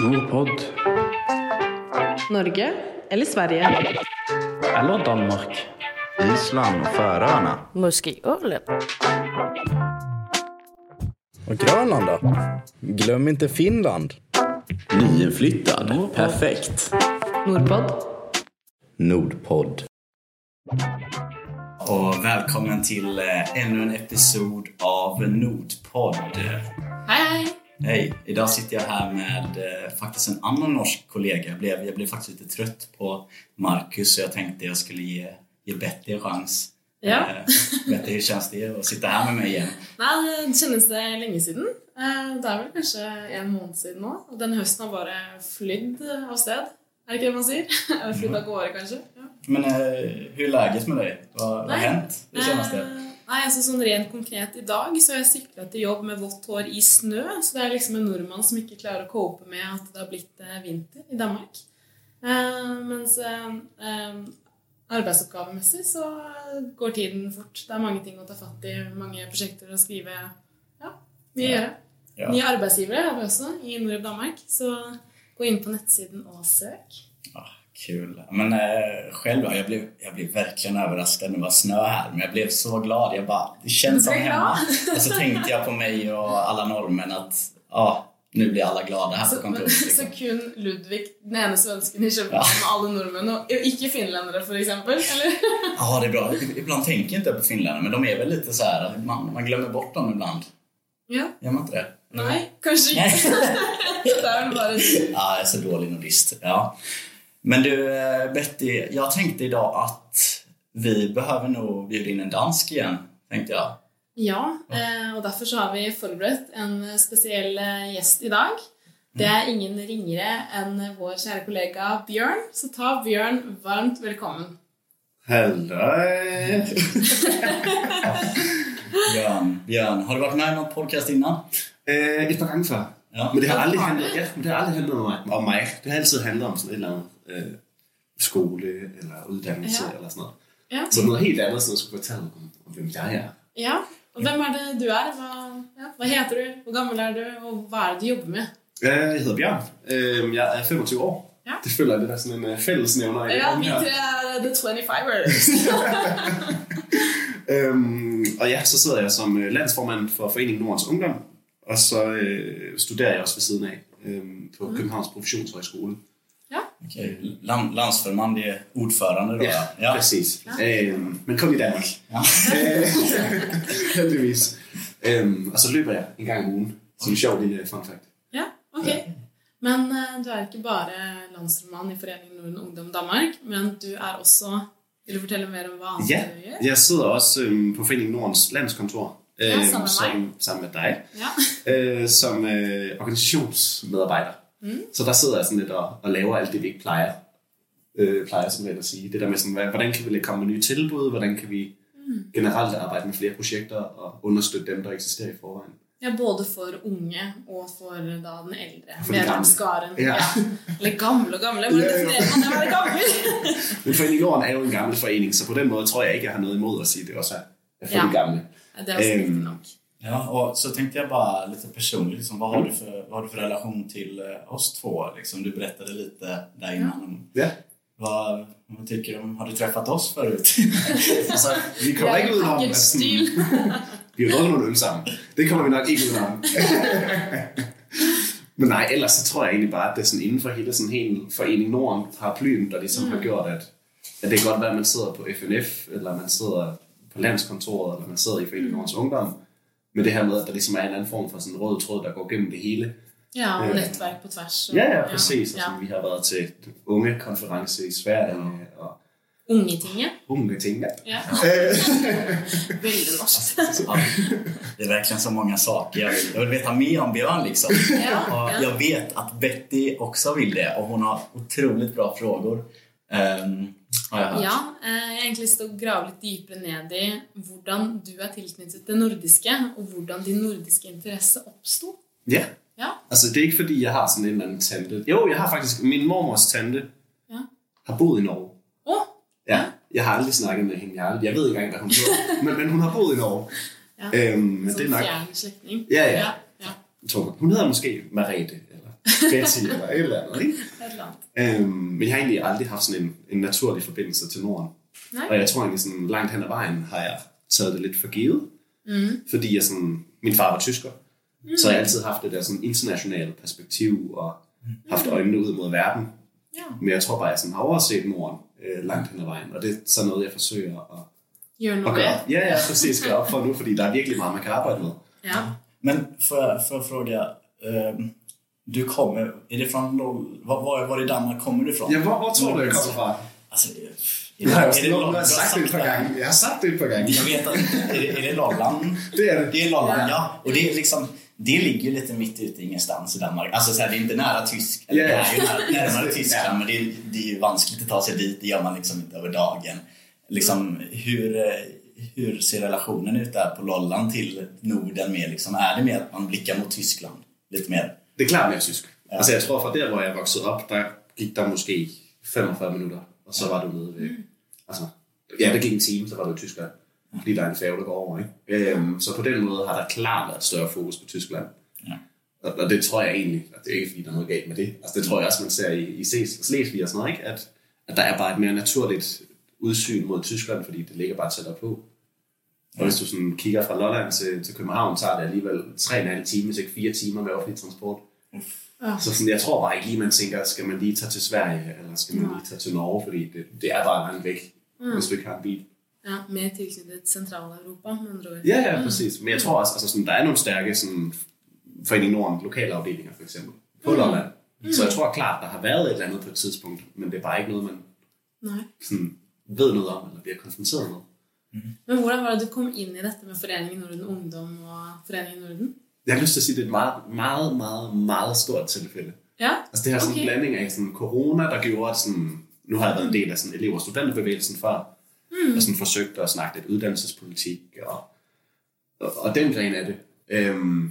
Nordpod. Norge eller Sverige? Eller Danmark. Island och Färöarna. Måske Åland. Och Grönland då? Glöm inte Finland. Nyinflyttad. Perfekt. Nordpod. Nordpodd. Och välkommen till eh, ännu en episod av Nordpodd. Hej hej! Hej! Idag sitter jag här med eh, faktiskt en annan norsk kollega. Jag blev, jag blev faktiskt lite trött på Marcus så jag tänkte jag skulle ge, ge Betty en chans. Ja. Eh, Betty, hur känns det att sitta här med mig igen? Nei, det kjennes det lenge siden. Eh, Det er vel kanskje en måned siden nå. Og den høsten har bare flydd av sted. Er det ikke det man sier? Eller flydd av gårde, kanskje. Ja. Men eh, hur är läget med dig? Vad vad har Nej. hänt det senaste? Nei, altså sånn Rent konkret i dag så har jeg sykla til jobb med vått hår i snø. Så det er liksom en nordmann som ikke klarer å cope med at det har blitt eh, vinter i Danmark. Eh, mens eh, eh, arbeidsoppgavemessig så går tiden fort. Det er mange ting å ta fatt i, mange prosjekter å skrive. Ja, mye å gjøre. Ja. Nye arbeidsgivere har vi også i Nord Danmark. Så gå inn på nettsiden og søk. Ah, kul. Men eh, själv då, jag blev, jag blev verkligen överraskad när det var snö här. Men jag blev så glad. Jag bara, det känns som hemma. Och så tänkte jag på mig och alla norrmän att ja, nu blir alla glada här på Så, men, kontoret. så kun Ludvig, den ene svensken i København med alle nordmenn, og ikke finlendere, for eksempel? Eller? Ja, det är bra. Ibland tänker jag inte på finländarna, men de är väl lite så här, man, man glömmer bort dem ibland. Ja. Gör man inte det? Nej. ikke. det er vel bare Ja, jag är så dålig nordist. Ja. Men du, eh, Betty, jag tänkte idag att vi behöver nog bjuda in en dansk igen, tänkte jag. Ja, eh, og derfor så har vi forberedt en spesiell eh, gjest i dag. Det er ingen ringere enn vår kjære kollega Bjørn. Så ta Bjørn varmt velkommen. Halloj! Björn, Björn, har du varit med i någon podcast innan? Øh, et par gange før. Ja. Men det har aldrig det. ja, men det har aldrig om mig. om mig. Det har altid handlet om sådan et eller andet øh, skole eller uddannelse Ja. eller sådan noget. Ja. Så noget helt andet, som jeg skulle fortælle om, om hvem jeg er. ja. Og hvem er det du er? Hva, ja. Hva heter du? Hvor gammel er du? Og hva er det du jobber med? Øh, Jeg hedder Bjørn. Øh, Jeg er 25 år. Ja. Det føler jeg, det er sådan en øh, fællesnævner Ja, tre er The 25ers. Øhm, og ja, så sidder jeg som øh, landsformand for Foreningen Nordens Ungdom, og så øh, studerer jeg også ved siden af øhm, på Københavns Professionshøjskole. Okej, Land, landsförman, det är ordförande då? Ja, ja. præcis. Øhm, men kun i Danmark. Ja. Øh, Heldigvis. Øhm, og så løber jeg en gang om ugen. Som en sjov lille fun fact. Ja, ok. Men eh, du er ikke bare landsroman i Foreningen Norden Ungdom Danmark, men du er også Vil du fortelle mer om hva annet Ja, du gjør? jeg sidder også øhm, på Foreningen Nordens landskontor. Ja, sammen med mig. som, sammen med dig. Ja. øh, som øh, organisationsmedarbejder. Mm. Så der sidder jeg sådan lidt og, og laver alt det, vi ikke plejer. Øh, plejer som at sige. Det der med sådan, hvordan kan vi komme med nye tilbud? Hvordan kan vi Mm. generelt arbejde med flere projekter og understøtte dem, der eksisterer i forvejen? ja, både for unge og for da den de gamle. medlemskaren. Ja. Eller gamle og gamle. Hvordan Ja, ja. definerer man det være gammel? Men Foreningen Norden er jo en gammel forening, så på den måde tror jeg ikke, jeg har noget imod at sige, at det også er for Ja. de gamle. Ja, det er også Øhm, nok. Ja, och så tänkte jag bara lite personligt, liksom, vad, har du för, vad har du för relation till eh, oss två? Liksom, du berättade lite där innan. Om, Ja. vad, vad tycker du om, har du träffat oss förut? Altså, vi kommer ikke ud om, package at sådan, stil. vi drukket nogle øl sammen. Det kommer vi nok ikke ud om. Men nej, ellers så tror jeg egentlig bare, at det er sådan inden for hele sådan hele Forening Norden paraplyen, der ligesom mm. har gjort, at, at det kan godt være, at man sidder på FNF, eller man sidder på landskontoret, eller man sidder i Forening Nordens Ungdom, med det her med, at der ligesom er en anden form for sådan en rød tråd, der går gennem det hele. Ja, og Ja. nettverk på tvers. og- Ja, ja, præcis. Ja. Ja. Altså, vi har været til unge konference i Sverige, og Ungetinget. unge ting. Ja. Ja. Øh, Veldig norsk. Ja, det är verkligen så många saker. Jag vill, jag vill veta mer om Björn. Liksom. Ja, Och ja. jag vet att Betty också vill det och hon har otroligt bra frågor. Um, Ja, eh, jeg har egentlig lyst til å grave litt dypere ned i hvordan du er tilknyttet det nordiske, og hvordan din nordiske interesse oppsto. ja. Ja. Altså, det er ikke fordi, jeg har sådan en eller anden tante. Jo, jeg har faktisk... Min mormors tante Ja. har boet i Norge. Å, Ja. Jeg har aldrig snakket med hende. Jeg, jeg ved ikke engang, hvad hun hedder. men, men hun har boet i Norge. ja. Øhm, men det er nok... Ja, ja. ja, ja. Tror, hun hedder måske Marete. Betty eller et eller andet. Ikke? Et eller andet. Øhm, men jeg har egentlig aldrig haft sådan en, en naturlig forbindelse til Norden. Nej. Og jeg tror egentlig sådan langt hen ad vejen har jeg taget det lidt for givet. Mm. Fordi jeg sådan, min far var tysker. Mm. Så jeg har altid haft det der sådan internationale perspektiv og haft øjnene ud mod verden. Ja. Men jeg tror bare, at jeg sådan har overset Norden øh, langt hen ad vejen. Og det er sådan noget, jeg forsøger at, at gøre. Ja, ja, præcis. Gøre op for nu, fordi der er virkelig meget, man kan arbejde med. Ja. Men jag, får jag fråga, ehm, du kommer, är det från, var, var, var i Danmark kommer du ifrån? Ja, hvor, hvor tror du, jeg kommer fra? Alltså, är Jeg har är sagt det et par gange. Jeg har sagt det et par gange. Jag vet att, är det, är det Lolland? Det er det. Det är Lolland, ja. Och det är liksom, det ligger ju lite mitt ute i ingenstans i Danmark. Alltså så här, det är inte nära Tyskland, Ja, det ja. är ju nära, närmare Ja. Tyskland, men det är, det är ju vanskligt att ta sig dit, det gör man liksom inte över dagen. Liksom, hur, hur ser relationen ut där på Lolland till Norden med liksom, är det mer att man blickar mot Tyskland? Lite mer? Det er klart mere tysk. Ja. Altså jeg tror fra der, hvor jeg voksede op, der gik der måske 45 minutter, og så var du nede ved... Altså, ja, der gik en time, så var du i Tyskland. Fordi der er en færge, der går over, ikke? Øhm, så på den måde har der klart været større fokus på Tyskland. Ja. Og, og det tror jeg egentlig, og det er ikke fordi, der er noget galt med det. Altså det tror jeg også, man ser i, i Sles- Slesvig og sådan noget, ikke? At, at der er bare et mere naturligt udsyn mod Tyskland, fordi det ligger bare tættere på. Og hvis du sådan kigger fra Lolland til, til København, tager det alligevel 3,5 timer, hvis ikke 4 timer med offentlig transport. Ja. Så sådan, jeg tror bare ikke lige, man tænker, skal man lige tage til Sverige, eller skal man Nej. lige tage til Norge, fordi det, det er bare langt væk, mm. hvis du ikke har en bil. ja. Mer tilknyttet Sentral-Europa, med andre ord. Ja, ja, præcis. Men jeg tror også, altså sådan, der er nogle stærke sådan, Forening Norden lokalafdelinger, for eksempel, på mm. Lolland. Så jeg tror klart, der har været et eller andet på et tidspunkt, men det er bare ikke noget, man Nej. sådan, ved noget om, eller bliver konfronteret med. Men hvordan var det du kom ind i dette med Foreningen Norden Ungdom og Foreningen Norden? Jeg har lyst til at sige, at det er et meget, meget, meget, meget stort tilfælde. Ja, Altså det her sådan Okay. en blanding af sådan corona, der gjorde, at sådan, nu har jeg været en del af sådan elev- og studenterbevægelsen før, mm. og sådan forsøgt at snakke lidt uddannelsespolitik, og, og, og den gren af det. Øhm,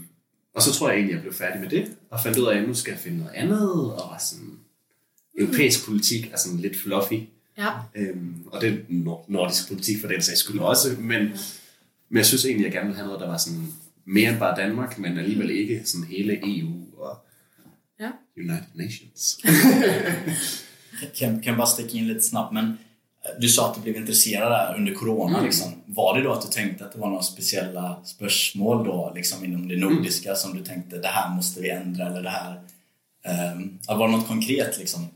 og så tror jeg egentlig, jeg blev færdig med det, og fandt ud af, at nu skal jeg finde noget andet, og var sådan, europæisk politik er sådan lidt fluffy, ja. øhm, og det er nor- nordisk politik for den sags skyld også, men, men jeg synes egentlig, at jeg gerne vil have noget, der var sådan mere end bare Danmark, men alligevel ikke sådan hele EU og Ja. United Nations. Kan, kan bara sticka in lite snabbt, men eh, du sa att du blev intresserad där under corona. Liksom. Var det då att du tänkte att det var några speciella spörsmål då, liksom, inom det nordiska som du tänkte det här måste vi ändra eller det här... Um, var det något konkret liksom?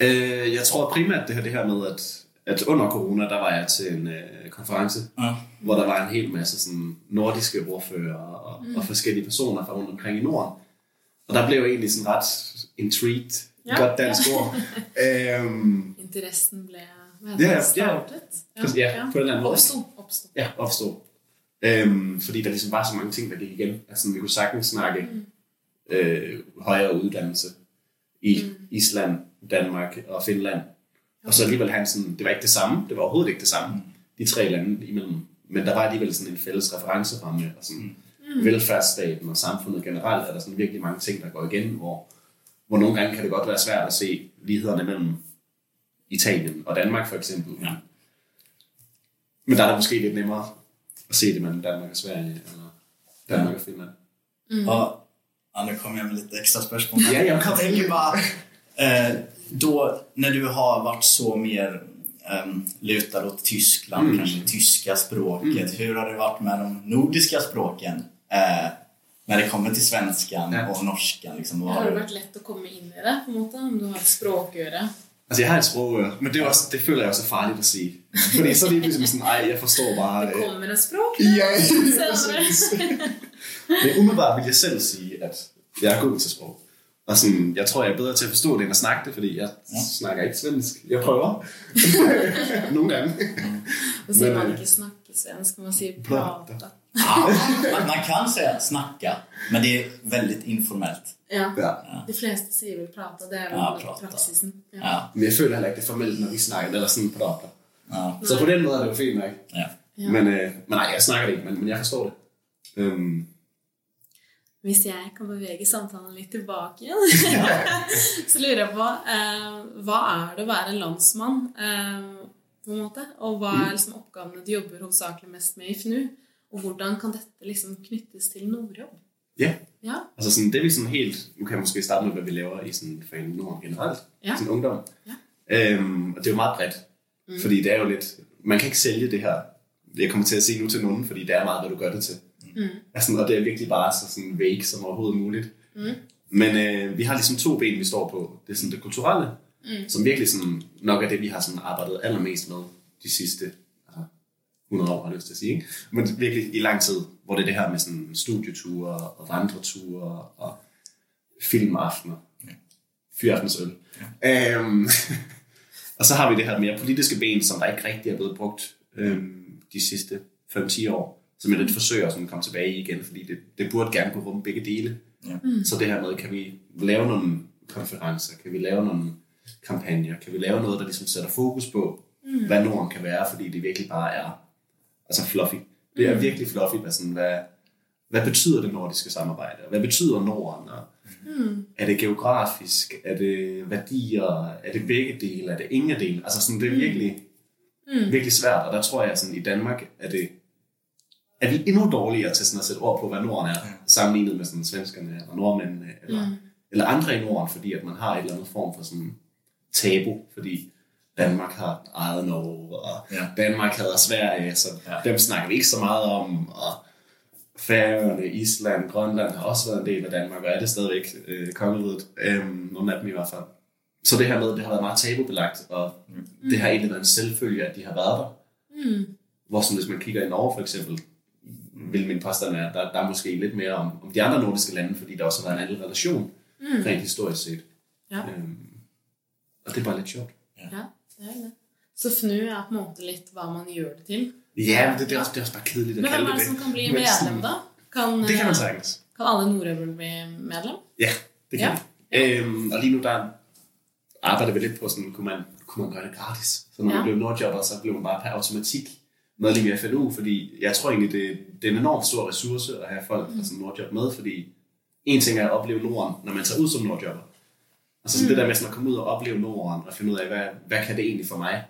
Øh, jeg tror primært det her, det her med, at, at under corona, der var jeg til en øh, konference, Ja. hvor der var en hel masse sådan, nordiske ordfører og, mm. og forskellige personer fra rundt omkring i Norden. Og der blev jeg egentlig sådan ret intrigued, Ja. ja. godt dansk ord. øhm, Interessen blev hvad Ja, ja, det, startet. Præcis, ja, på den anden måde. Opstod, opstod. ja, opstod. Øhm, fordi der ligesom var så mange ting, der gik igen. Altså, vi kunne sagtens snakke øh, højere uddannelse i mm. Island, Danmark og Finland. Og så alligevel have sådan, det var ikke det samme, det var overhovedet ikke det samme, de tre lande imellem. Men der var alligevel sådan en fælles referenceramme, og sådan mm. velfærdsstaten og samfundet generelt, er der sådan virkelig mange ting, der går igen, hvor, hvor nogle gange kan det godt være svært at se lighederne mellem Italien og Danmark for eksempel. Ja. Men der er det måske lidt nemmere at se det mellem Danmark og Sverige, eller Danmark og Finland. Och, ja, nu kommer jag med lite extra spörsmål. Ja, ja. Jag tänker bara, eh, då när du har varit så mer um, lutad åt Tyskland, Mm. kanske tyska språket. Hur har det varit med de nordiska språken? Eh, när det kommer till svenskan Ja. och norskan. Liksom, Har det vært lett å komme inn i det, på måte, om du har et språkøre? Altså, jeg har et sprogøre, men det, er også, det føler jeg også er farligt at sige. Fordi så er det lige pludselig sådan, ej, jeg forstår bare... Det kommer et språk Ja, præcis. Men umiddelbart vil jeg selv sige, at jeg er god til sprog. Og sådan, jeg tror, jeg er bedre til at forstå det, end at snakke det, fordi jeg ja. snakker ikke svensk. Jeg prøver. Nogle gange. Sier Men, man eh, ikke snakke svensk, man sier prata. prata. Ja, man, man kan säga snacka, men det är väldigt informellt. Ja. Ja. De fleste sier vel prata, det er vel Ja, prata. praksisen. Ja. Ja, Men jeg føler heller ikke, det er formelt, når vi snakker, eller sådan der. ja, Så på den måde er det jo fint nok. ja. Ja. Men, øh, men nej, jeg snakker det ikke, men, men jeg forstår det. Øhm, Hvis jeg kan bevege samtalen litt tilbake igjen, så lurer jeg på eh, hva er det å være landsmann, eh, på en måte? Og hva er liksom oppgavene du jobber hovedsakelig mest med i FNU? Og hvordan kan dette liksom knyttes til Nordjobb? ja, Ja. Altså sådan, det er vi sådan helt... Nu kan jeg måske starte med, hvad vi laver i sådan Foreningen Norden generelt. Ja. Sådan ungdom. Ja. Øhm, og det er jo meget bredt. Mm. Fordi det er jo lidt... Man kan ikke sælge det her. Jeg kommer til at sige nu til nogen, fordi det er meget, hvad du gør det til. Mm. Altså, og det er virkelig bare så sådan vague som overhovedet muligt. Mm. Men øh, vi har ligesom to ben, vi står på. Det er sådan det kulturelle, mm. som virkelig sådan, nok er det, vi har sådan arbejdet allermest med de sidste altså, 100 år, har jeg lyst til at sige. Ikke? Men virkelig i lang tid, hvor det er det her med sådan studieture og vandreture og filmaftener. Fyraftensøl. Ja. Øhm, og så har vi det her mere politiske ben, som der ikke rigtig er blevet brugt øhm, de sidste 5-10 år, som jeg lidt forsøger at sådan komme tilbage i igen, fordi det, det burde gerne kunne rumme begge dele. Ja. Mm. Så det her med, kan vi lave nogle konferencer, kan vi lave nogle kampagner, kan vi lave noget, der ligesom sætter fokus på, mm. hvad Norden kan være, fordi det virkelig bare er altså fluffy. Det er virkelig fluffy, hvad, sådan, hvad, hvad betyder det nordiske samarbejde? Hvad betyder Norden? Og mm. Er det geografisk? Er det værdier? Er det begge dele? Er det ingen af dele? Altså sådan, det er virkelig, mm. virkelig svært, og der tror jeg, sådan, i Danmark er det er vi endnu dårligere til sådan at sætte ord på, hvad Norden er, sammenlignet med sådan svenskerne eller nordmændene, eller, mm. eller andre i Norden, fordi at man har et eller andet form for sådan tabu, fordi Danmark har ejet Norge, og Ja. Danmark havde Sverige, så Ja. dem snakker vi ikke så meget om, og Færøerne, Island, Grønland har også været en del af Danmark, og er det stadigvæk øh, kongeriget, øhm, nogle af dem i hvert fald. Så det her med, det har været meget tabubelagt, og mm. det har egentlig været en selvfølge, at de har været der. Mm. Hvor sådan, hvis man kigger i Norge for eksempel, vil min påstand være, at der, der er måske lidt mere om, om de andre nordiske lande, fordi der også har været en anden relation, mm. rent historisk set. Ja. Øhm, og det er bare lidt sjovt. ja, det er det. Så FNU er på en måte lidt hva man gjør det til. Ja, men det, det, er, også, det er også bare kedeligt at Men hvem kalde er det det som kan bli Men sådan- medlem, da? Kan, Det kan man eh, sagtens. kan alle nordeuroer bli medlem? Ja, det kan Ja. ja. øhm, Og lige nu der arbejder vi lidt på sådan, kunne man, kunne man gøre det gratis? Så når Ja. man blev nordjobber, så blev man bare per automatik medlem i FNU, fordi jeg tror egentlig, det, det er en enormt stor ressource at have folk fra sådan en nordjob med, fordi en ting er at opleve Norden, når man tager ud som nordjobber. Altså sådan det der med sådan at komme ud og opleve Norden, og finde ud af, hvad, hvad kan det egentlig for mig?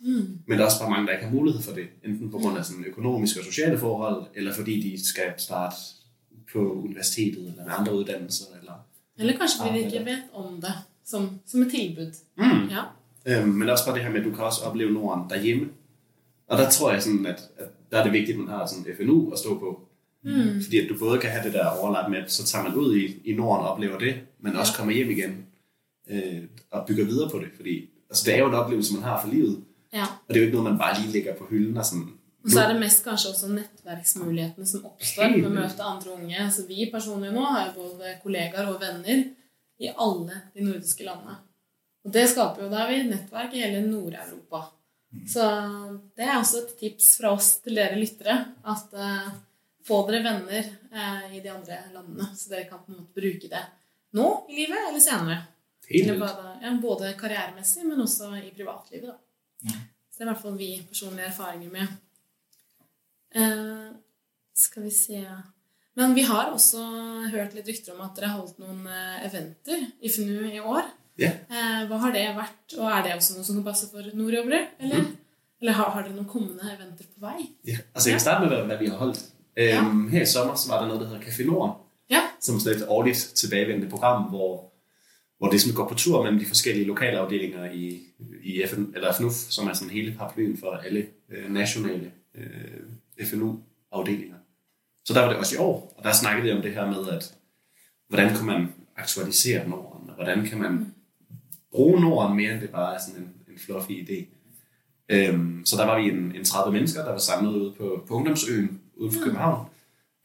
Mm. Men der er også bare mange, der ikke har mulighed for det, enten på grund af sådan økonomiske og sociale forhold, eller fordi de skal starte på universitetet, eller med andre uddannelser, eller Eller kanskje fordi de ikke vet om det som, som et tilbud. Mm. Ja. Øhm, men også bare det her med, at du kan også opleve Norden derhjemme. Og der tror jeg sådan, at, at der er det vigtigt, at man har sådan FNU at stå på. Mm. Fordi at du både kan have det der overlap med, at så tager man ud i, i Norden og oplever det, men også kommer hjem igen øh, og bygger videre på det. Fordi altså, det er jo en oplevelse, man har for livet. ja. Og det er jo ikke noget, man bare lige lægger på hylden og sådan... Og så er det mest kanskje også nettverksmulighetene som oppstår Helt med å vildt. møte andre unge. Altså, vi personlig nå har jo både kollegaer og venner i alle de nordiske landene. Og det skaper jo, har vi nettverk i hele Nord-Europa. Så det er også et tips fra oss til dere lyttere. At eh, få dere venner eh, i de andre landene, så dere kan på en måte bruke det nå i livet eller senere. Eller både, ja, både karrieremessig, men også i privatlivet. Da. Så det er i hvert fall vi personlige erfaringer med. Eh, skal vi se Men vi har også hørt litt rykter om at dere har holdt noen eventer i FNU i år. Ja. Eh, hva har det vært, og er det også noe som kan passe for nordjobbere? Eller, eller har, har dere noen kommende eventer på vei? Ja. Altså jeg kan starte med, hvad, hvad vi har holdt. Øhm, Her i sommer så var der noget, der hedder Café Norden. Ja. som er et årligt tilbagevendende program, hvor, hvor det går på tur mellem de forskellige lokale afdelinger i, i FN, eller FNUF, som er sådan hele paraplyen for alle øh, nationale øh, FNU-afdelinger. Så der var det også i år, og der snakkede vi om det her med, at hvordan kan man aktualisere Norden, og hvordan kan man bruge Norden mere, end det bare er sådan en, en fluffy idé. Øhm, så der var vi en, en 30 mennesker, der var samlet ude på, på Ungdomsøen ude for København.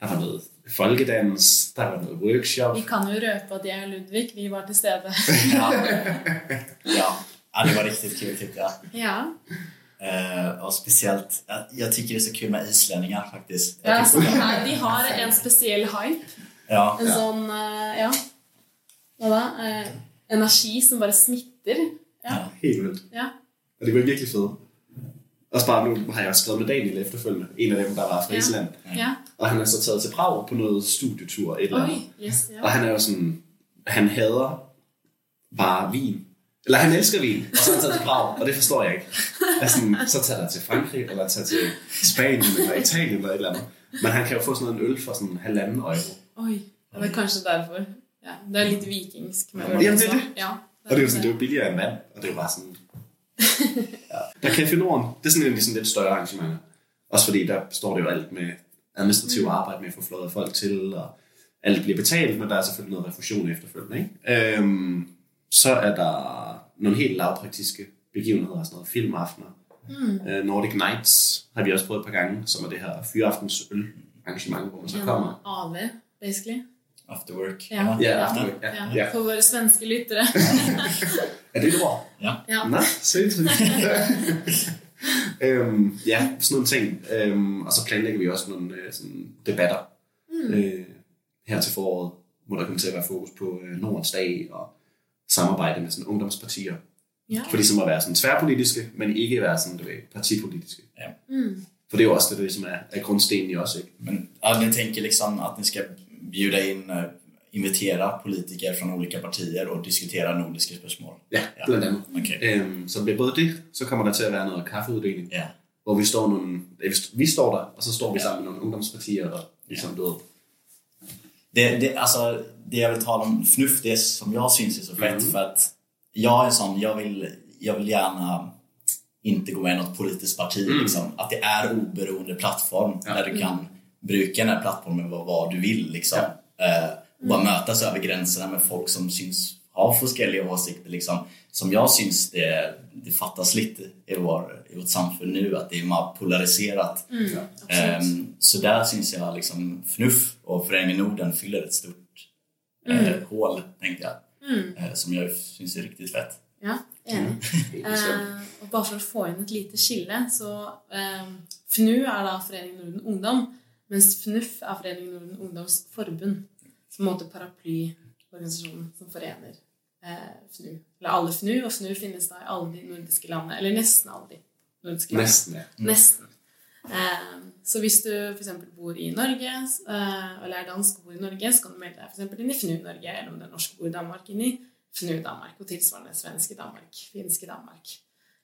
Der var noget folkedans, der var noget workshop. Vi kan jo røpe at jeg og Ludvig vi var til stede. Ja. ja. ja, det var riktigt kul tyckte jag. ja. Eh, och speciellt, jag, tycker det är så kul med islänningar faktiskt. Ja tycker- så her, de har en spesiell hype. ja, En ja. sånn eh, Ja. Hva da? Eh, energi som bare smitter. Ja. Helt vildt. ja. Og det var virkelig fedt. Også bare nu har jeg også skrevet med Daniel efterfølgende. En af dem, der var fra Ja. Island. ja. Og han er så taget til Prag på noget studietur. Et eller andet. Oi. Yes, Og ja. han er jo sådan, han hader bare vin. Eller han elsker vin, og så er han taget til Prag, og det forstår jeg ikke. Altså, så tager der til Frankrig, eller tager til Spanien, eller Italien, eller et eller andet. Men han kan jo få sådan en øl for sådan halvanden euro. Oi. Det er kanskje derfor. Ja, det er litt vikingsk. med Ja, det er det. Ja, Og det er jo, sådan, det er jo billigere end vand, og det er jo bare sådan... Ja. Der er Café Norden, det er sådan en sådan lidt større arrangement. Også fordi der står det jo alt med administrativ arbejde med at få fløjet folk til, og alt bliver betalt, men der er selvfølgelig noget refusion efterfølgende. Ikke? Øhm, så er der nogle helt lavpraktiske begivenheder, sådan noget filmaftener. Mm. Øh, Nordic Nights har vi også prøvet et par gange, som er det her fyraftens øl arrangement, hvor man så kommer. AV, basically. After work. Ja, Ja, after work, ja. ja. Ja. For våre svenske lyttere. Er det et ord? Ja. Ja. Nå, sindssygt. øhm, ja, sådan nogle ting. Øhm, og så planlægger vi også nogle øh, sådan debatter mm. øh, her til foråret, hvor der kommer til at være fokus på øh, Nordens dag og samarbejde med sådan ungdomspartier. Ja. For ligesom at være sådan tværpolitiske, men ikke være sådan, du ved, partipolitiske. Ja. Mm. For det er jo også det, der ligesom er, er grundstenen i os, ikke? Men ja, ni tänker liksom att ni ska bjuda in, eh, invitera politiker från olika partier och diskutera nordiska spörsmål? Ja, blandt andet. Okej. Øhm, så det bliver både det, så kommer der til at være noget kaffeuddeling, Ja. hvor vi står nogle, ja, vi st- vi står der, og så står vi sammen med nogle ungdomspartier, og ligesom, du ved, Det, det, alltså, det jag vill tala om fnuff, det som jag syns är så fett Mm. för att jag är en sån, jag vill, jag vill gärna inte gå med i något politiskt parti. Liksom. Att det är oberoende plattform Mm. Ja. där du kan bruka den här plattformen vad, vad du vill. Liksom. Eh, och bara mötas över gränserna med folk som syns ha forskelliga åsikter. Liksom. Som jag syns det, det fattas lite i, vår, i vårt samfund nu, att det är mer polariserat. Ehm, så där syns jag liksom FNUF och Föreningen Norden fyller ett stort eh, hål, tänkte jag. Eh, som jag syns är riktigt fett. Ja, enig. bestemt. Eh, og bare for å få inn et lite skille, så eh, FNU er da Foreningen Norden Ungdom, mens FNUF er Foreningen Norden Ungdoms Forbund. Som måte paraplyorganisasjonen som forener eh, FNU. Eller alle FNU, og FNU finnes da i alle de nordiske landene. Eller nesten alle de nordiske landene. Næsten, ja. Nesten. Eh, så hvis du f.eks. bor i Norge, eh, eller er dansk og bor i Norge, så kan du melde deg eksempel inn i FNU Norge, eller om det er norsk og bor i Danmark, inn i FNU Danmark, og tilsvarende svenske Danmark, finske Danmark.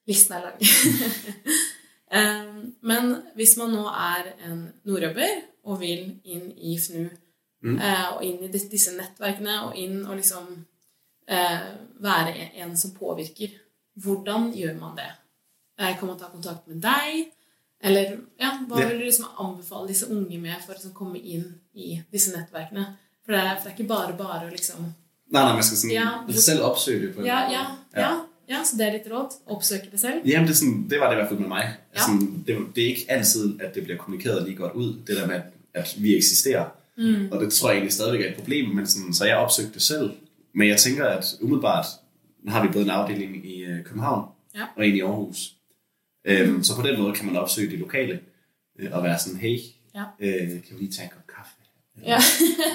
Listen er lang. Men hvis man nå er en nordjobber og vil inn i FNU, Mm. eh, og inn i dis- disse nettverkene, og inn og liksom eh, være en- en som påvirker, hvordan gjør man det? Eh, Kan man ta kontakt med deg? Eller ja, hva Ja. vil du liksom anbefale disse unge med for å liksom komme inn i disse nettverkene? For det er, for det er ikke bare bare å liksom Nej, nej, man skal sådan Ja, ja, selv opsøge det på en Ja, ja, anden ja. Ja så det er ditt råd? Oppsøke det selv? Jamen, det, er sådan, det var det i hvert fald med mig. Ja. Sådan, det, det er ikke altid, at det bliver kommunikeret lige godt ud, det der med, at, vi eksisterer. Mm. Og det tror jeg egentlig stadigvæk er et problem, men sådan, så jeg opsøgte det selv. Men jeg tænker, at umiddelbart har vi både en afdeling i øh, København Ja. og en i Aarhus. Øhm, så på den måde kan man opsøge de lokale øh, og være sådan, hey, Ja. øh, kan vi lige tage en kop kaffe? Ja.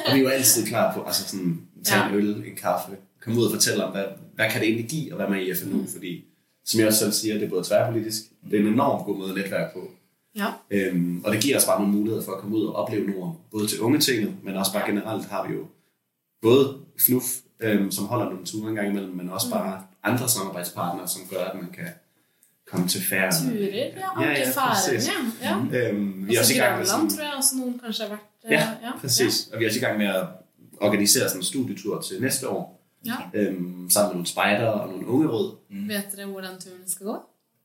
Og vi er jo altid klar på, altså sådan, tage Ja. en øl, en kaffe, komme ud og fortælle om, hvad, hvad kan det egentlig give at være med i FNU, mm. fordi som jeg også selv siger, det er både tværpolitisk, det er en enormt god måde at netværke på, ja. øhm, og det giver os bare nogle muligheder for at komme ud og opleve Norden, både til unge tinget, men også bare generelt har vi jo både FNUF, øhm, som holder nogle ture en gang imellem, men også bare andre samarbejdspartnere, som gør, at man kan komme til færre. Turer, ja. Ja, ja, Anke præcis. Færøyene. Ja. Øhm, vi er også i gang med sådan, tror jeg også noen kanskje har vært eh, Ja, præcis. Og vi er også i gang med at organisere sådan en studietur til næste år, Ja. øhm, sammen med nogle spejdere og nogle unge råd. Vet dere hvordan turen skal gå?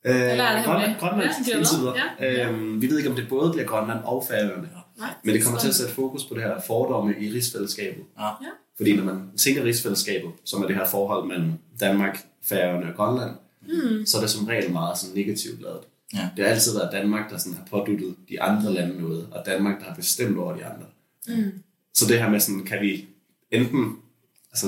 Øh, Eller er det Grønland? Grønland, Ja, indtil videre. ja. Øhm, vi ved ikke, om det både bliver Grønland og Færøerne. Nej, Men det kommer til at sætte fokus på det her fordomme i rigsfællesskabet. Ja. Ja. Fordi når man tænker rigsfællesskabet, som er det her forhold mellem Danmark, Færøerne og Grønland, mm. så er det som regel meget sådan negativt lavet. Ja. Det har altid været Danmark, der sådan har påduttet de andre lande noget, og Danmark, der har bestemt over de andre. Mm. Så det her med sådan, kan vi enten altså,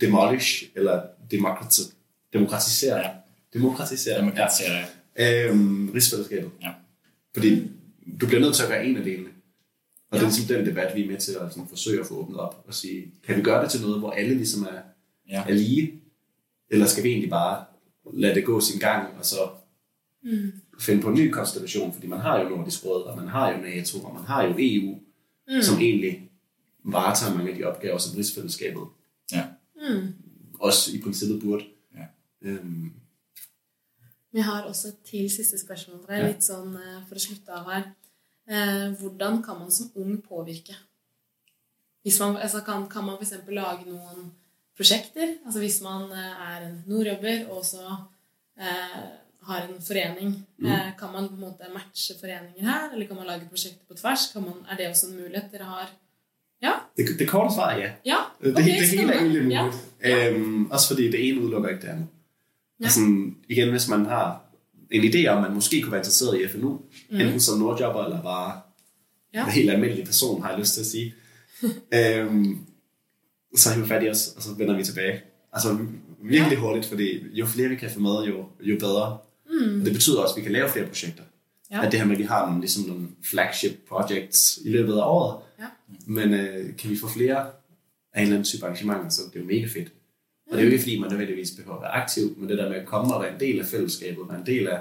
demolish eller demokrati- demokratisere, Ja. demokratisere, Demokratisera. øhm, rigsfællesskabet. Ja. Fordi du bliver nødt til at gøre en af delene. Og ja. det Ja. er ligesom den debat, vi er med til at sådan, forsøge at få åbnet op og sige, kan vi gøre det til noget, hvor alle ligesom er, Ja. er lige? Eller skal vi egentlig bare lade det gå sin gang, og så Mm. finde på en ny konstellation? Fordi man har jo Nordisk Råd, og man har jo NATO, og man har jo EU, mm. som egentlig varetager mange af de opgaver, som rigsfællesskabet Ja. Også i princippet burde. Ja. Øhm, Vi har også et til siste spørsmål. Det er Ja. litt sånn eh, for å slutte av her. Eh, hvordan kan man som ung påvirke? hvis man, altså kan, kan man f.eks. lage noen prosjekter? Altså hvis man eh, er en nordjobber og så eh, har en forening, eh, kan man på en måte matche foreninger her? Eller kan man lage prosjekter på tvers? Kan man, er det også en mulighet dere har? Ja? Det, det korte svar er ja. Ja? Det, Ok, det hele er egentlig muligt. Ja. Øhm, også fordi det ene udelukker ikke det andet. Ja. Ja. Altså, igen, hvis man har en idé om, at man måske kunne være interesseret i FNU, mm. enten som nordjobber eller bare Ja. en helt almindelig person, har jeg lyst til at sige, øhm, så hiver fat i os, og så vender vi tilbage. Altså virkelig ja. hurtigt, fordi jo flere vi kan få med, jo, jo bedre. Mm. Og det betyder også, at vi kan lave flere projekter. Ja. At det her med, at vi har nogle, ligesom nogle flagship projects i løbet af året, Ja. men øh, kan vi få flere af en eller anden type arrangementer, så det er jo mega fedt. Og det er jo ikke fordi, man nødvendigvis behøver at være aktiv, men det der med at komme og være en del af fællesskabet, være en del af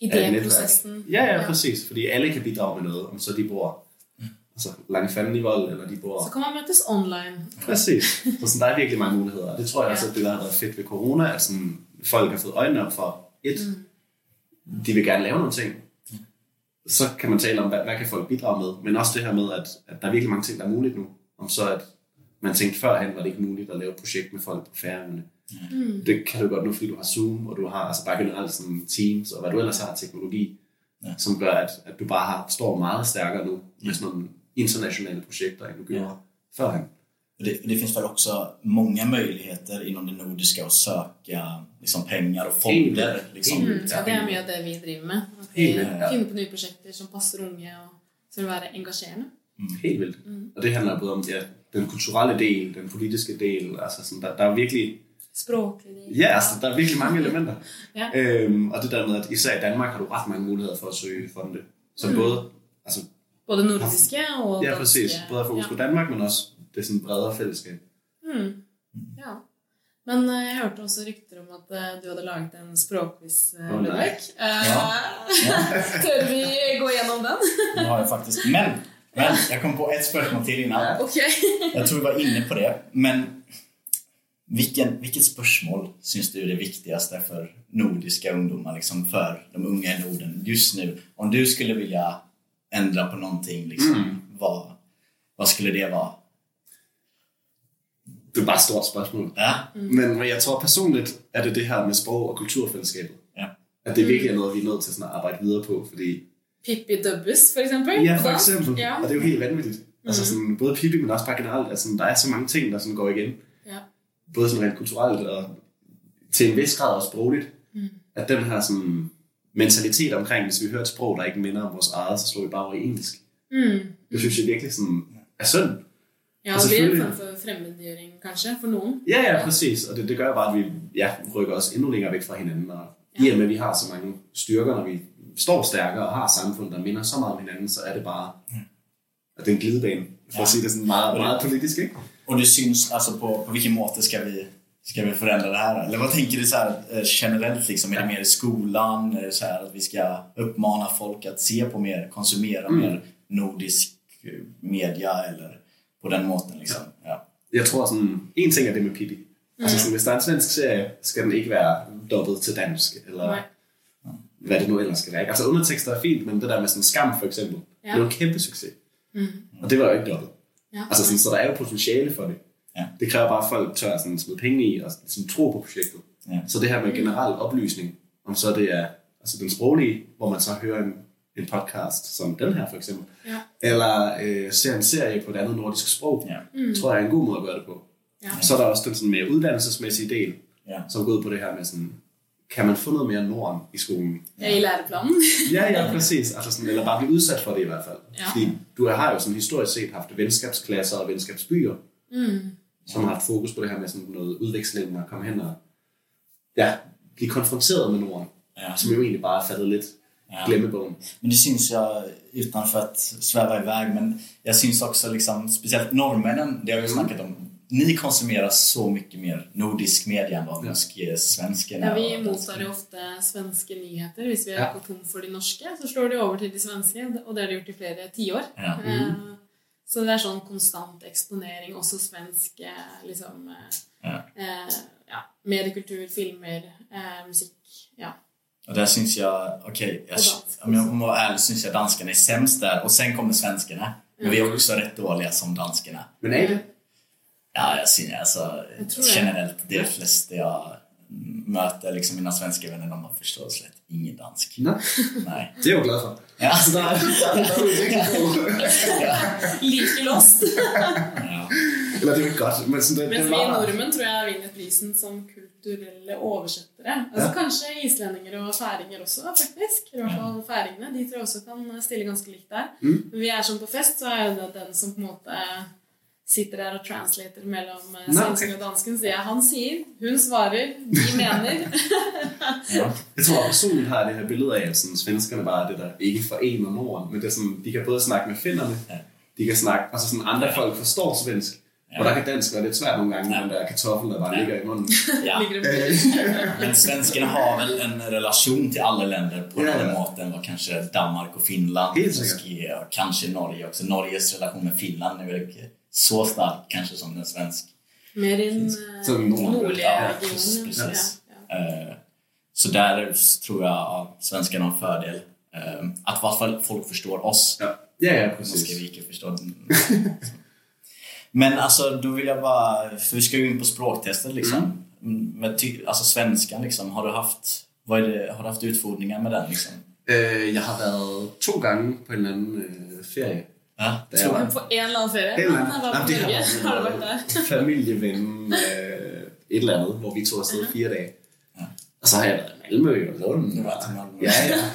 et Idéprosessen. Ja, ja, præcis. Fordi alle kan bidrage med noget, om så de bor altså, langt fanden i vold, eller de bor... Så kan man møtes online. Præcis. Så sådan, der er virkelig mange muligheder. Og det tror jeg også, Ja. at det der har været fedt ved corona, at sådan, folk har fået øjnene op for, et, de vil gerne lave nogle ting. Så kan man tale om, hvad, hvad kan folk bidrage med. Men også det her med, at, at der er virkelig mange ting, der er muligt nu. Om så at man tænkte førhen, var det ikke muligt at lave et projekt med folk på færøerne. Mm. Det kan du godt nu, fordi du har Zoom, og du har altså bare generelt sådan Teams, og hvad du ellers har teknologi, Ja. ja. som gør, at, at du bare har, står meget stærkare nu med sådan nogle internationella projekter, end du gjorde Ja. förrän. Och Det, det finns väl också många möjligheter inom det nordiska att söka liksom, pengar och fonder. Liksom, Mm, ja, det mye av det vi driver med. At vi Helt vildt, ja. finner på nye prosjekter som passer unge og som vil være engasjerende. Helt vildt. Og det handler både om ja, den kulturelle del, den politiske del, altså sådan, der, der er virkelig, Språklig del. ja, altså, der er virkelig mange elementer. Ja. Øhm, og det der med, at især i Danmark har du ret mange muligheder for at søge fonde. Så mm. både, altså, Både nordiske og ja præcis, danske. både at fokus ja. på Danmark, men også det sådan bredere fællesskab. Mm. Ja. Men eh, jeg hørte også rykter om at eh, du hadde laget en språkquiz, uh, Å, nei. Ludvig. Eh, Ja. Tør vi gå gjennom den? Det har jag faktiskt. Men, men jag kom på ett spörsmål till innan. Ok. Jag tror vi var inne på det. Men vilken, vilket spörsmål syns du är det viktigaste för nordiska ungdomar? Liksom för de unga i Norden just nu? Om du skulle vilja ändra på någonting, liksom, vad, vad skulle det vara? Det er bare et stort spørgsmål. Ja, Men, men jeg tror personligt, at det er det her med sprog- og kulturfællesskabet. ja. At det virkelig er noget, vi er nødt til sådan at arbejde videre på, fordi Pippi Dubbus, for eksempel. Ja, for eksempel. Ja. Og det er jo helt vanvittigt. Mm. Altså sådan, både Pippi, men også bare generelt, at sådan, der er så mange ting, der sådan går igen. Ja. Både sådan rent kulturelt og til en vis grad også sprogligt. Mm. At den her sådan, mentalitet omkring, hvis vi hører et sprog, der ikke minder om vores eget, så slår vi bare over i engelsk. Mm. Det synes jeg virkelig sådan, er synd. Ja, Og det blir en form for fremmedgjøring, kanskje, for noen. Ja, ja, præcis. Og det, det gør bare, at vi ja, rykker os endnu længere væk fra hinanden. Og i og med, at vi har så mange styrker, når vi står stærkere og har samfund, der minder så meget om hinanden, så er det bare at det er en glidebane, for Ja. at sige det sådan meget, Og meget politisk, ikke? Och det syns alltså på, på vilken måte ska vi, ska vi förändra det här? Eller vad tänker du så här, eh, generellt? Liksom? Är det mer i skolan? Är det så här att vi ska uppmana folk att se på mer, konsumera mer nordisk eh, media eller på den måten? Liksom? Ja. Jeg tror sådan, en ting er det med Pippi. Mm. Altså sådan, hvis der er en svensk serie, skal den ikke være dobbelt til dansk, eller Nej. hvad det nu ellers skal være. Altså undertekster er fint, men det der med sådan skam for eksempel, Ja. det er jo en kæmpe succes. Mm. Og det var jo ikke dobbelt. Ja. Altså sådan, så der er jo potentiale for det. Ja. Det kræver bare, at folk tør sådan, smide penge i og sådan, tro på projektet. Ja. Så det her med generel oplysning, om så det er altså den sproglige, hvor man så hører en, en podcast som den her for eksempel, Ja. eller øh, ser en serie på et andet nordisk sprog, Ja. mm. tror jeg er en god måde at gøre det på. Ja. Så er der også den sådan mere uddannelsesmæssige del, Ja. som går ud på det her med sådan, kan man få noget mere Norden i skolen? Ja, I læreplanen. Ja, ja, præcis. Altså sådan, eller bare blive udsat for det i hvert fald. Ja. Fordi du har jo sådan historisk set haft venskabsklasser og venskabsbyer, Mm. som har haft fokus på det her med sådan noget udveksling og komme hen og ja, blive konfronteret med Norden, Ja. som jo egentlig bare er faldet lidt Ja. glemmebogen. Men det syns jag, utan för att sväva iväg, men jag syns också liksom, speciellt norrmännen, det har vi snackat om, ni konsumerar så mycket mer nordisk media än vad ja. svenskarna Ja, vi och mottar jo ofte svenske nyheter. Hvis vi Ja. har gått tom for de norske, så slår de over til de svenske, og det har de gjort i flere tiår. Ja. Eh, Så det er sånn konstant eksponering, også svensk eh, liksom eh, Ja. eh, ja, mediekultur, filmer, eh, musikk. Ja. Och där syns jag, okej, jag, dans. om jag må vara ärlig syns jag danskarna är sämst där och sen kommer svenskarna. Men vi är också rätt dåliga som danskarna. Men är det? Ja, jag ser alltså Jag generellt, det är de flesta jag möter, liksom mina svenska vänner, de har förstås rätt ingen dansk. Nej. Nej. Det er jeg jo glad for. Ja. Like lost. Ja. Eller det er jo ikke godt, men sådan, det, Mens det vi nordmenn tror jeg vinner prisen som kulturelle oversettere. Altså Kanskje islendinger og færinger også, faktisk. I hvert fall færingene. De tror jeg også kan stille ganske likt der. Mm. Når vi er sånn på fest, så er det den som på en måte sitter der og translater mellom eh, svensken og dansken. Jeg han sier, hun svarer, de mener. Ja. Jeg tror personligt har det her billede af, at sådan, svenskerne bare er det der ikke forener Norden, men det er sådan, de kan både snakke med finnerne, Ja. de kan snakke, altså sådan andre Ja. folk forstår svensk, Ja. og der kan dansk være lidt svært nogle gange, Ja. den der kartoffel, der bare Ja. ligger i munden. Ja. Det Men svenskarna har väl en relation till alla länder på en Ja, annan ja. måte än vad kanske Danmark och Finland säkert. och, kanske Norge också. Norges relation med Finland är väl så stark kanske som den den eh, Norden. nordlige Ja, regionen. precis. Så där tror jag ja, svenskarna har en fördel. Eh, Att i alla fall folk förstår oss. Ja, ja, ja Nu ska præcis. vi inte förstå den. Men alltså, då vill jag bara... För vi ska ju in på språktestet liksom. Mm. Ty, alltså svenskan liksom, har du haft... Vad är det, har du haft utfordringar med den liksom? Øh, jeg har været to gange på en eller anden øh, ferie. Ja, jeg var På en eller annen ferie. En eller anden. var Jamen, det har været der? familieven, øh, et eller andet, hvor vi tog afsted fire dage. Ja. Og så har jeg været i Malmø og Lund. Du har varit i Malmö. Ja, ja.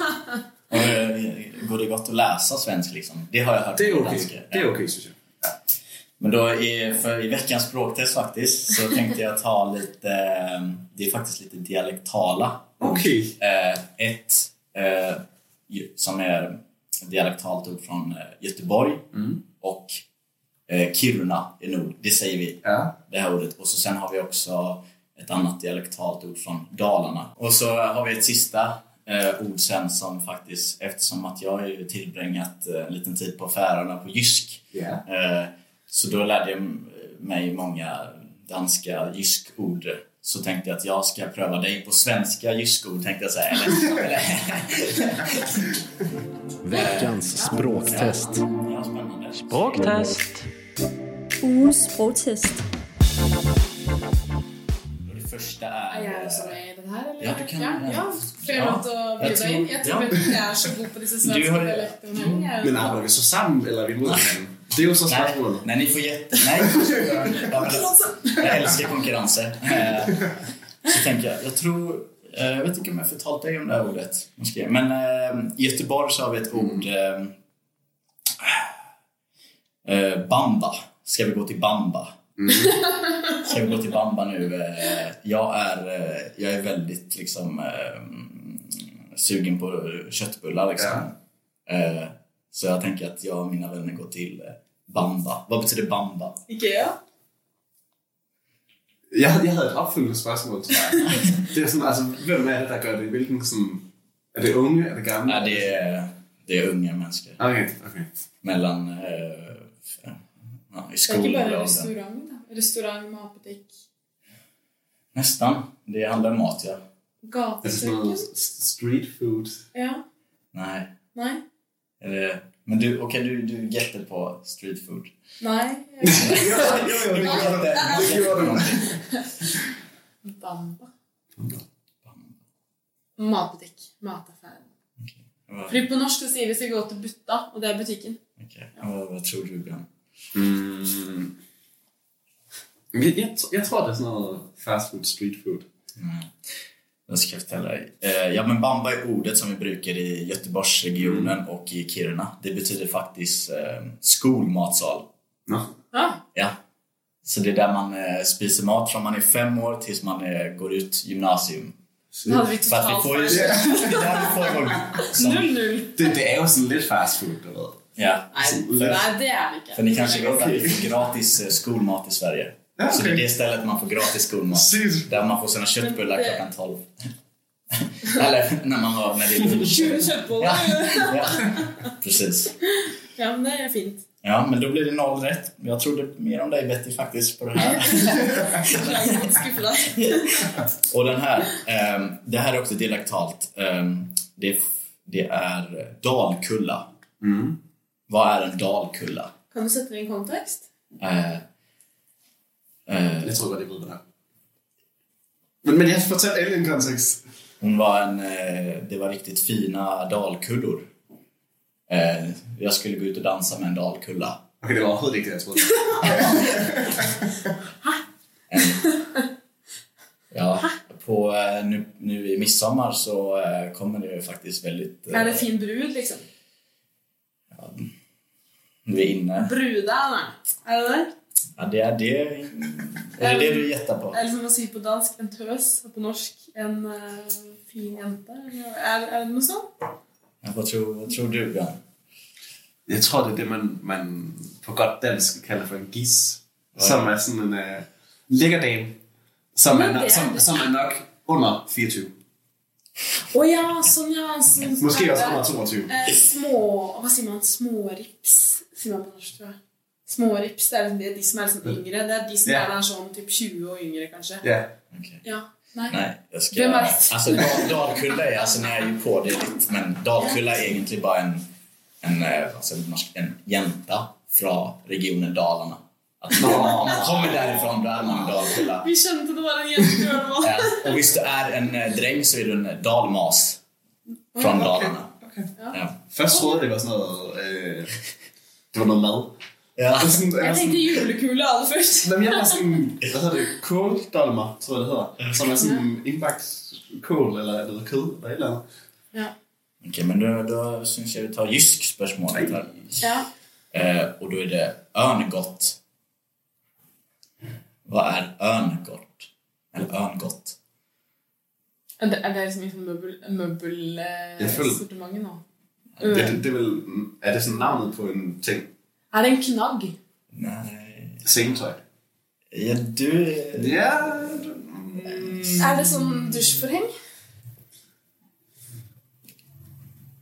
Eh, går det gott att läsa svensk liksom? Det har jag hört Det er okay. danska. Det er Ja. okay, synes jeg. Men då i, för i veckans språktest faktiskt så tänkte jag ta lite, eh, det är faktiskt lite dialektala. Okay. Eh, ett eh, som är dialektalt ord från Göteborg Mm. och Kiruna i nord. Det säger vi, Ja. det här ordet. Och så sen har vi också ett annat dialektalt ord från Dalarna. Och så har vi ett sista eh, ord sen som faktiskt, eftersom att jag har tillbringat eh, en liten tid på Färöarna på jysk Ja. Eh, Så då lärde jag mig många danska jyskord. Så tänkte jag att jag ska pröva dig på svenska jyskord, tänkte jag säga. Veckans språktest. Språktest. Ugens sprogtest. Och Det första är... Også med i den her, eller? Ja, du kan- Ja, ja. Jeg Ja. å Jeg bjuda tror- inn? Jeg tror ja. ikke jeg er så god på har- dialektene. Jeg er jo- Men arbejder vi så sammen, eller er vi hinanden? Det er jo så Nej, spørgsmålet. nej, ni får jätte... Nej, ja, jag älskar konkurrenser. Eh, Så tänker jag, jag tror... eh, Jag vet inte om jag har förtalat dig om det här ordet. Måske. Men eh, i Göteborg så har vi ett ord... Eh, eh, bamba. Ska vi gå till bamba? Ska vi gå till bamba nu? Eh, jag, är, jag är väldigt liksom eh, sugen på köttbullar liksom. Eh, så jag tänker att jag och mina vänner går till bamba. Vad betyder bamba? Ikea? Jeg, jeg havde et opfølgende spørgsmål, tror jeg. Det er sådan, altså, hvem er det, der gør det? Hvilken sådan... Er det unge? Er det gamle? Ja, det, är, det är unga människor. Okay, okay. Mellan... Eh, ja, i Det er ikke skolåldern. bare restaurant, da. Restaurant, matbutikk, Nästan. Det handlar om mat, ja. Sådan noget gatekjøkken. s- street food. Ja. Nej. Är det, men du, okej, du, du gätter på street food. Nei. jo, jo, det gjorde det. Bamba. Matbutikk. Mataffære. Vad- Fordi på norsk så sier vi skal gå til butta, og det er butikken. Okej. Vad, vad tror du, Björn? Mm. Jeg, jeg, jeg tror, det er noget fast food, street food. Mm. Jag ska jag förtälla dig. Eh, ja, men bamba är ordet som vi brukar i Göteborgsregionen och i Kiruna. Det betyder faktiskt eh, skolmatsal. Ja. Ja. Så det är där man eh, spiser mat från man är fem år tills man eh, går ut gymnasium. Vi För att vi totalt får. Det är vi får som, 0-0. Det, det er jo sådan lidt fast food, du ved. Ja. Nei, nei, det er det ikke. För ni kanske vet att vi får gratis eh, skolmat i Sverige. Ja, Så det är det stället man får gratis skolmat. Där man får sina köttbullar klockan 12. Eller när man har... När det är lunch. 20 kjøttboller. Ja, ja. Precis. Ja, men det er fint. Ja, men då blir det noll rätt. Jag trodde mer om dig Betty faktiskt på det här. Och den här, ehm, det här är också dialektalt. Ehm, det, det är Dalkulla. Mm. Vad är en dalkulla? Kan du sätta det i en kontext? Eh, eh, Jeg tror godt, jeg ved, hvad det er. Men, men jeg fortæl alle en kontekst. hon var en, eh, det var riktigt fina dalkullor. Eh, jag skulle gå ut och dansa med en dalkulla. Okay, det var overhovedet ikke det, jeg troede. Ja, på, eh, nu, nu i midsommar så eh, kommer det ju faktiskt väldigt... eh, Är det fin brud liksom? Vi är inne. Brudarna. Är det det? Ja, det är det. Är det det du gjettar på? Eller som man säger på dansk, en tös. Och på norsk, en uh, fin jente. Är, är det något sånt? Ja, Vad tror, tror du, Björn? Jeg tror, det er det, man, man på godt dansk kalder for en gis. Som er sådan en uh, lækker dame, som Men er, er som, som er nok under 24. Åh ja, sån ja. Sån, Måske også under här, 22. eh, små, vad säger man, smårips. Säger man på norsk tror jag. Smårips, det är, det är de som är liksom yngre. Det är de som Ja. är sån typ 20 år yngre kanske. Ja. Okej. Ja. Nej. Nej, jag ska... Vem? Alltså, dal, dalkulla är, alltså ni är ju på det lite, men dalkulla är egentligen bara en, en, eh, alltså, en, norsk- en jänta från regionen Dalarna. Att om man kommer därifrån, då är man en dalkulla. Vi kände att det var en val. Ja. Och visst du är en eh, dräng så är du en dalmas från Dalarna. Ja. Først troede jeg, det var sådan noget... Øh, det var noget mad. Ja. Og sådan, Jag jeg, sådan, julekula allra först. Jamen, jeg var sådan, hvad hedder det, kåldolmer, tror jeg det hedder. Som er sådan indbagt kål eller noget kød eller et eller andet. Ja. Okej, men då, då syns jag vi tar jysk spörsmålet här. Ja. Eh, och då är det örngott. Vad är örngott? Eller örngott? Er det, er det liksom en møbel, møbel eh, Jeg føler- sortimentet nå? Det, det, det er, vel, er det sådan navnet på en ting? Er det en knagg? Nej. Sengetøj. Ja, du... Ja. Er det sånn dusjforheng?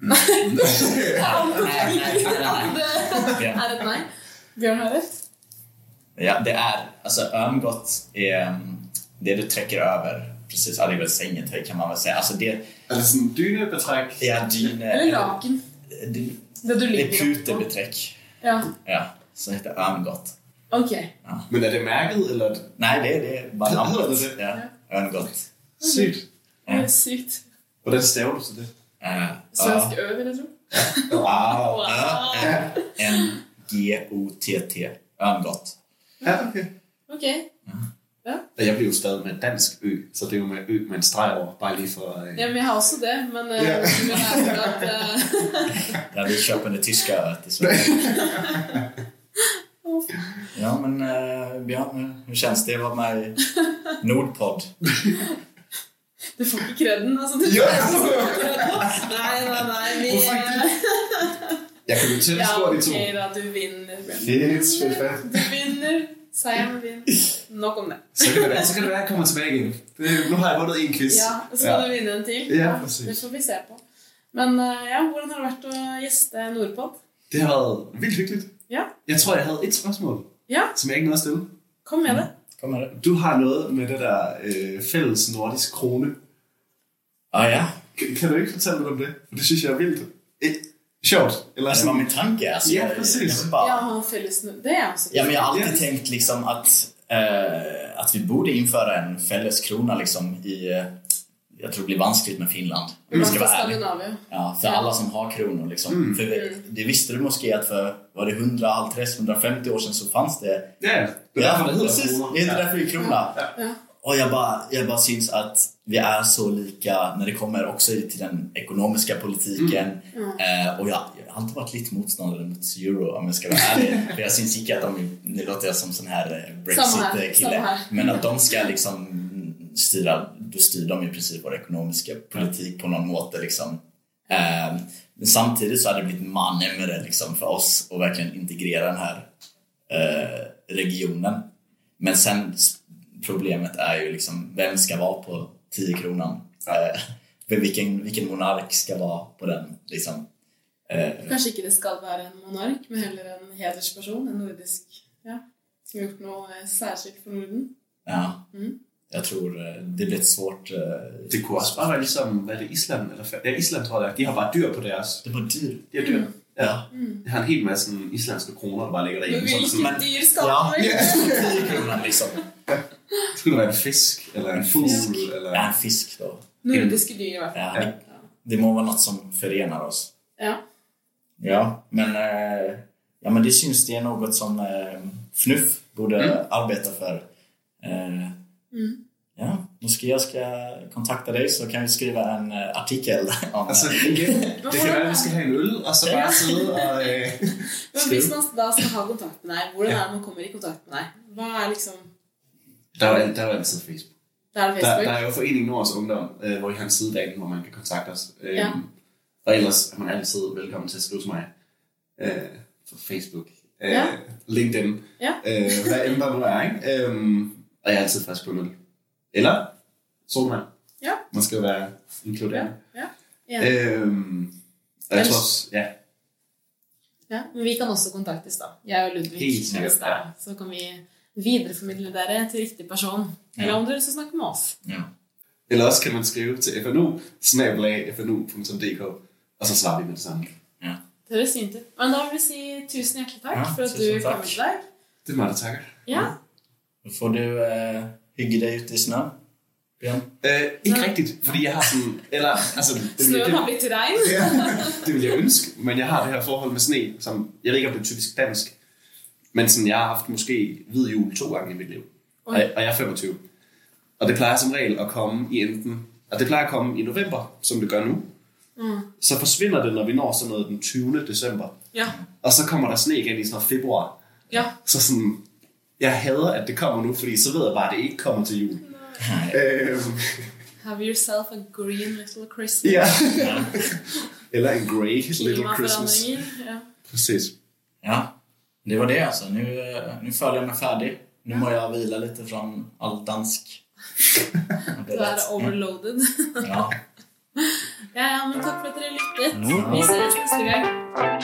Nej, nej, nej, nej. Ja. Er det et nei? Bjørn har rett. Ja, det är... Alltså örngott är mm, det du träcker över. Precis, ja, det är väl kan man väl säga. Alltså det Er det sådan dynebetræk? är din... Eller laken. Det, Det du det är ligger Ja, Ja, som heter örngott. ok. Men er det mærket, eller er det Nej, det är, det Hedder namnet. det det? Ja, örngott. sygt? Det er sykt. Hvordan staver du til det? Uh, Svensk ø, vil jeg tro. Wow. N-G-O-T-T. Örngott. Ja, okay. Ok. Og jeg bliver jo stadig med dansk ø, så det er jo med ø med en streg over, bare lige for... Øh... Ja, men jeg har også det, men eh, Ja. men jeg er at, eh, Ja, vi köper det tyska öet i Sverige. Ja, men uh, Björn, hur känns det att vara med i Nordpodd? Du får ikke kredden, altså. Du Ja. Nei, nei, nei. Vi, Jeg kan jo tælle ja, stort i to. ok da, du vinner. Bjørn. Fedt, fedt, fedt. Du vinner. Seieren din. Nok om det. Så kan det være, så kan det være at jeg kommer tilbage igen. Det, nu har jeg vundet en quiz. Ja, så må du vinne en til. Ja, præcis. Det får vi se på. Men eh, ja, hvordan har det vært å gjeste Nordpod? Det har været vildt hyggeligt. Ja. Jeg tror, jeg havde et spørgsmål, Ja, som jeg ikke nåede at stille. kom med det. Kom med det. Du har noget med det der øh, fælles nordisk krone. Ah, ja. Kan, kan du ikke fortælle lidt om det? For det synes jeg er vildt. Sjovt. Eller Det var min tanke. Alltså, Ja, jag- precis. jag bara- Ja, ha felles nu. Det er altså Ja, men jag har alltid Ja. tänkt liksom att, eh, att vi borde införa en fälleskrona liksom i... Eh, jag tror det blir vanskligt med Finland. Vi ska vara ärliga. Skandinavia. Ja, för Ja. alla som har kronor. Liksom. Mm. För vi, det visste du måske att för var det 100, 150 år sedan så fanns det... Ja, ja. Det det hedder precis. Det heter ja. därför det är krona. Ja. Och jag bara, jag bara syns att vi är så lika när det kommer också till den ekonomiska politiken. Eh, och jag, jag har alltid varit lite motståndare mot euro om jag ska vara ärlig. För jag syns inte att de, nu låter jag som sån här eh, Brexit-kille. Men att de ska liksom styra, då styr de i princip vår ekonomiska politik på någon måte liksom. Eh, men samtidigt så hade det blivit manemmere liksom för oss att verkligen integrera den här eh, regionen. Men sen problemet är ju liksom vem ska vara på 10 kronan? Eh, för vilken, vilken monark ska vara på den? Liksom. Eh, Kanskje ikke det skal være en monark, men heller en hedersperson. En nordisk ja, som har gjort noe eh, særskilt for Norden. ja. Mm. Jag tror eh, det blir ett svårt... eh, Det kunne også bare være ligesom, hvad er det, Island? Eller, ja, Island tror det er. de har bare dyr på deres. Det var dyrt. De har dyr. Ja. Jeg har en hel masse sådan, islandske kroner, der bare ligger Men derhjemme. Som hvilken dyr Ja, skaper vi? 10 kronor liksom. Skulle det være en fisk, eller en fugl, eller... Ja, en fisk då. Nordiske dyr i hvert fall. Ja, det, det må vara något som förenar oss. Ja. Ja, men, eh, ja, men det syns det är något som eh, FNUF borde arbeta för. Eh, Ja, måske jag ska kontakta dig så kan vi skriva en eh, artikel om Altså, det. det kan være, vi skal have en øl, og så bare sidde og... Øh, Men hvis man da skal ha kontakt med deg, hvordan er det man kommer i kontakt med deg? Hva er liksom der, er, der er altid Facebook. Det er det Der, Facebook? der er jo Foreningen Nords Ungdom, øh, hvor I har en side derinde, hvor man kan kontakte os. Øhm, Ja. Og ellers er man altid velkommen til at skrive til mig øh, på Facebook, øh, Ja. LinkedIn, Ja. øh, hvad end der nu er. Ikke? Øhm, og jeg er altid frisk på en øl. Eller solmand. Ja. Man skal jo være inkluderende. Ja. Ja. Øhm, og jeg tror også, ja, ja. Men vi kan også kontaktes, da. Jeg og Ludvig. Helt sikkert, da, Så kan vi videreformidle dere til riktig person. Eller om dere vil snakke med oss. Ja. Eller også kan man skrive til fnu, fnu.dk, og så svarer vi med det samme. Ja. Det høres fint ut. Men da vil vi si tusen hjertelig takk Ja, for at du takk. kom til deg. Det er der takker. Ja. Då får du eh, hygge dig ute i snön. Bjørn. Øh, ikke rigtigt, fordi jeg har sådan... Eller, altså, Snøen har det, blitt til regn. det vil jeg ønske, men jeg har det her forhold med sne, som... Jeg ved ikke, om det er typisk dansk, men sådan, jeg har haft måske hvid jul to gange i mit liv. Og, og jeg er 25. Og det plejer som regel at komme i enten... Og det plejer at komme i november, som det gør nu. Mm. Så forsvinder det, når vi når sådan noget den 20. december. Ja. Og så kommer der sne igen i sådan noget februar. ja. Så sådan, jeg hader, at det kommer nu, fordi så ved jeg bare, at det ikke kommer til jul. Øhm, Have yourself a green little Christmas. ja. Ja. Eller en grey little Christmas. Ja. Præcis. ja, det var det alltså. Nu, nu føler jeg mig färdig. Nu må jag vila lite från all dansk. Du er overloaded. Ja. Ja, men takk for at dere lyttet. Ja. Vi ses neste gang.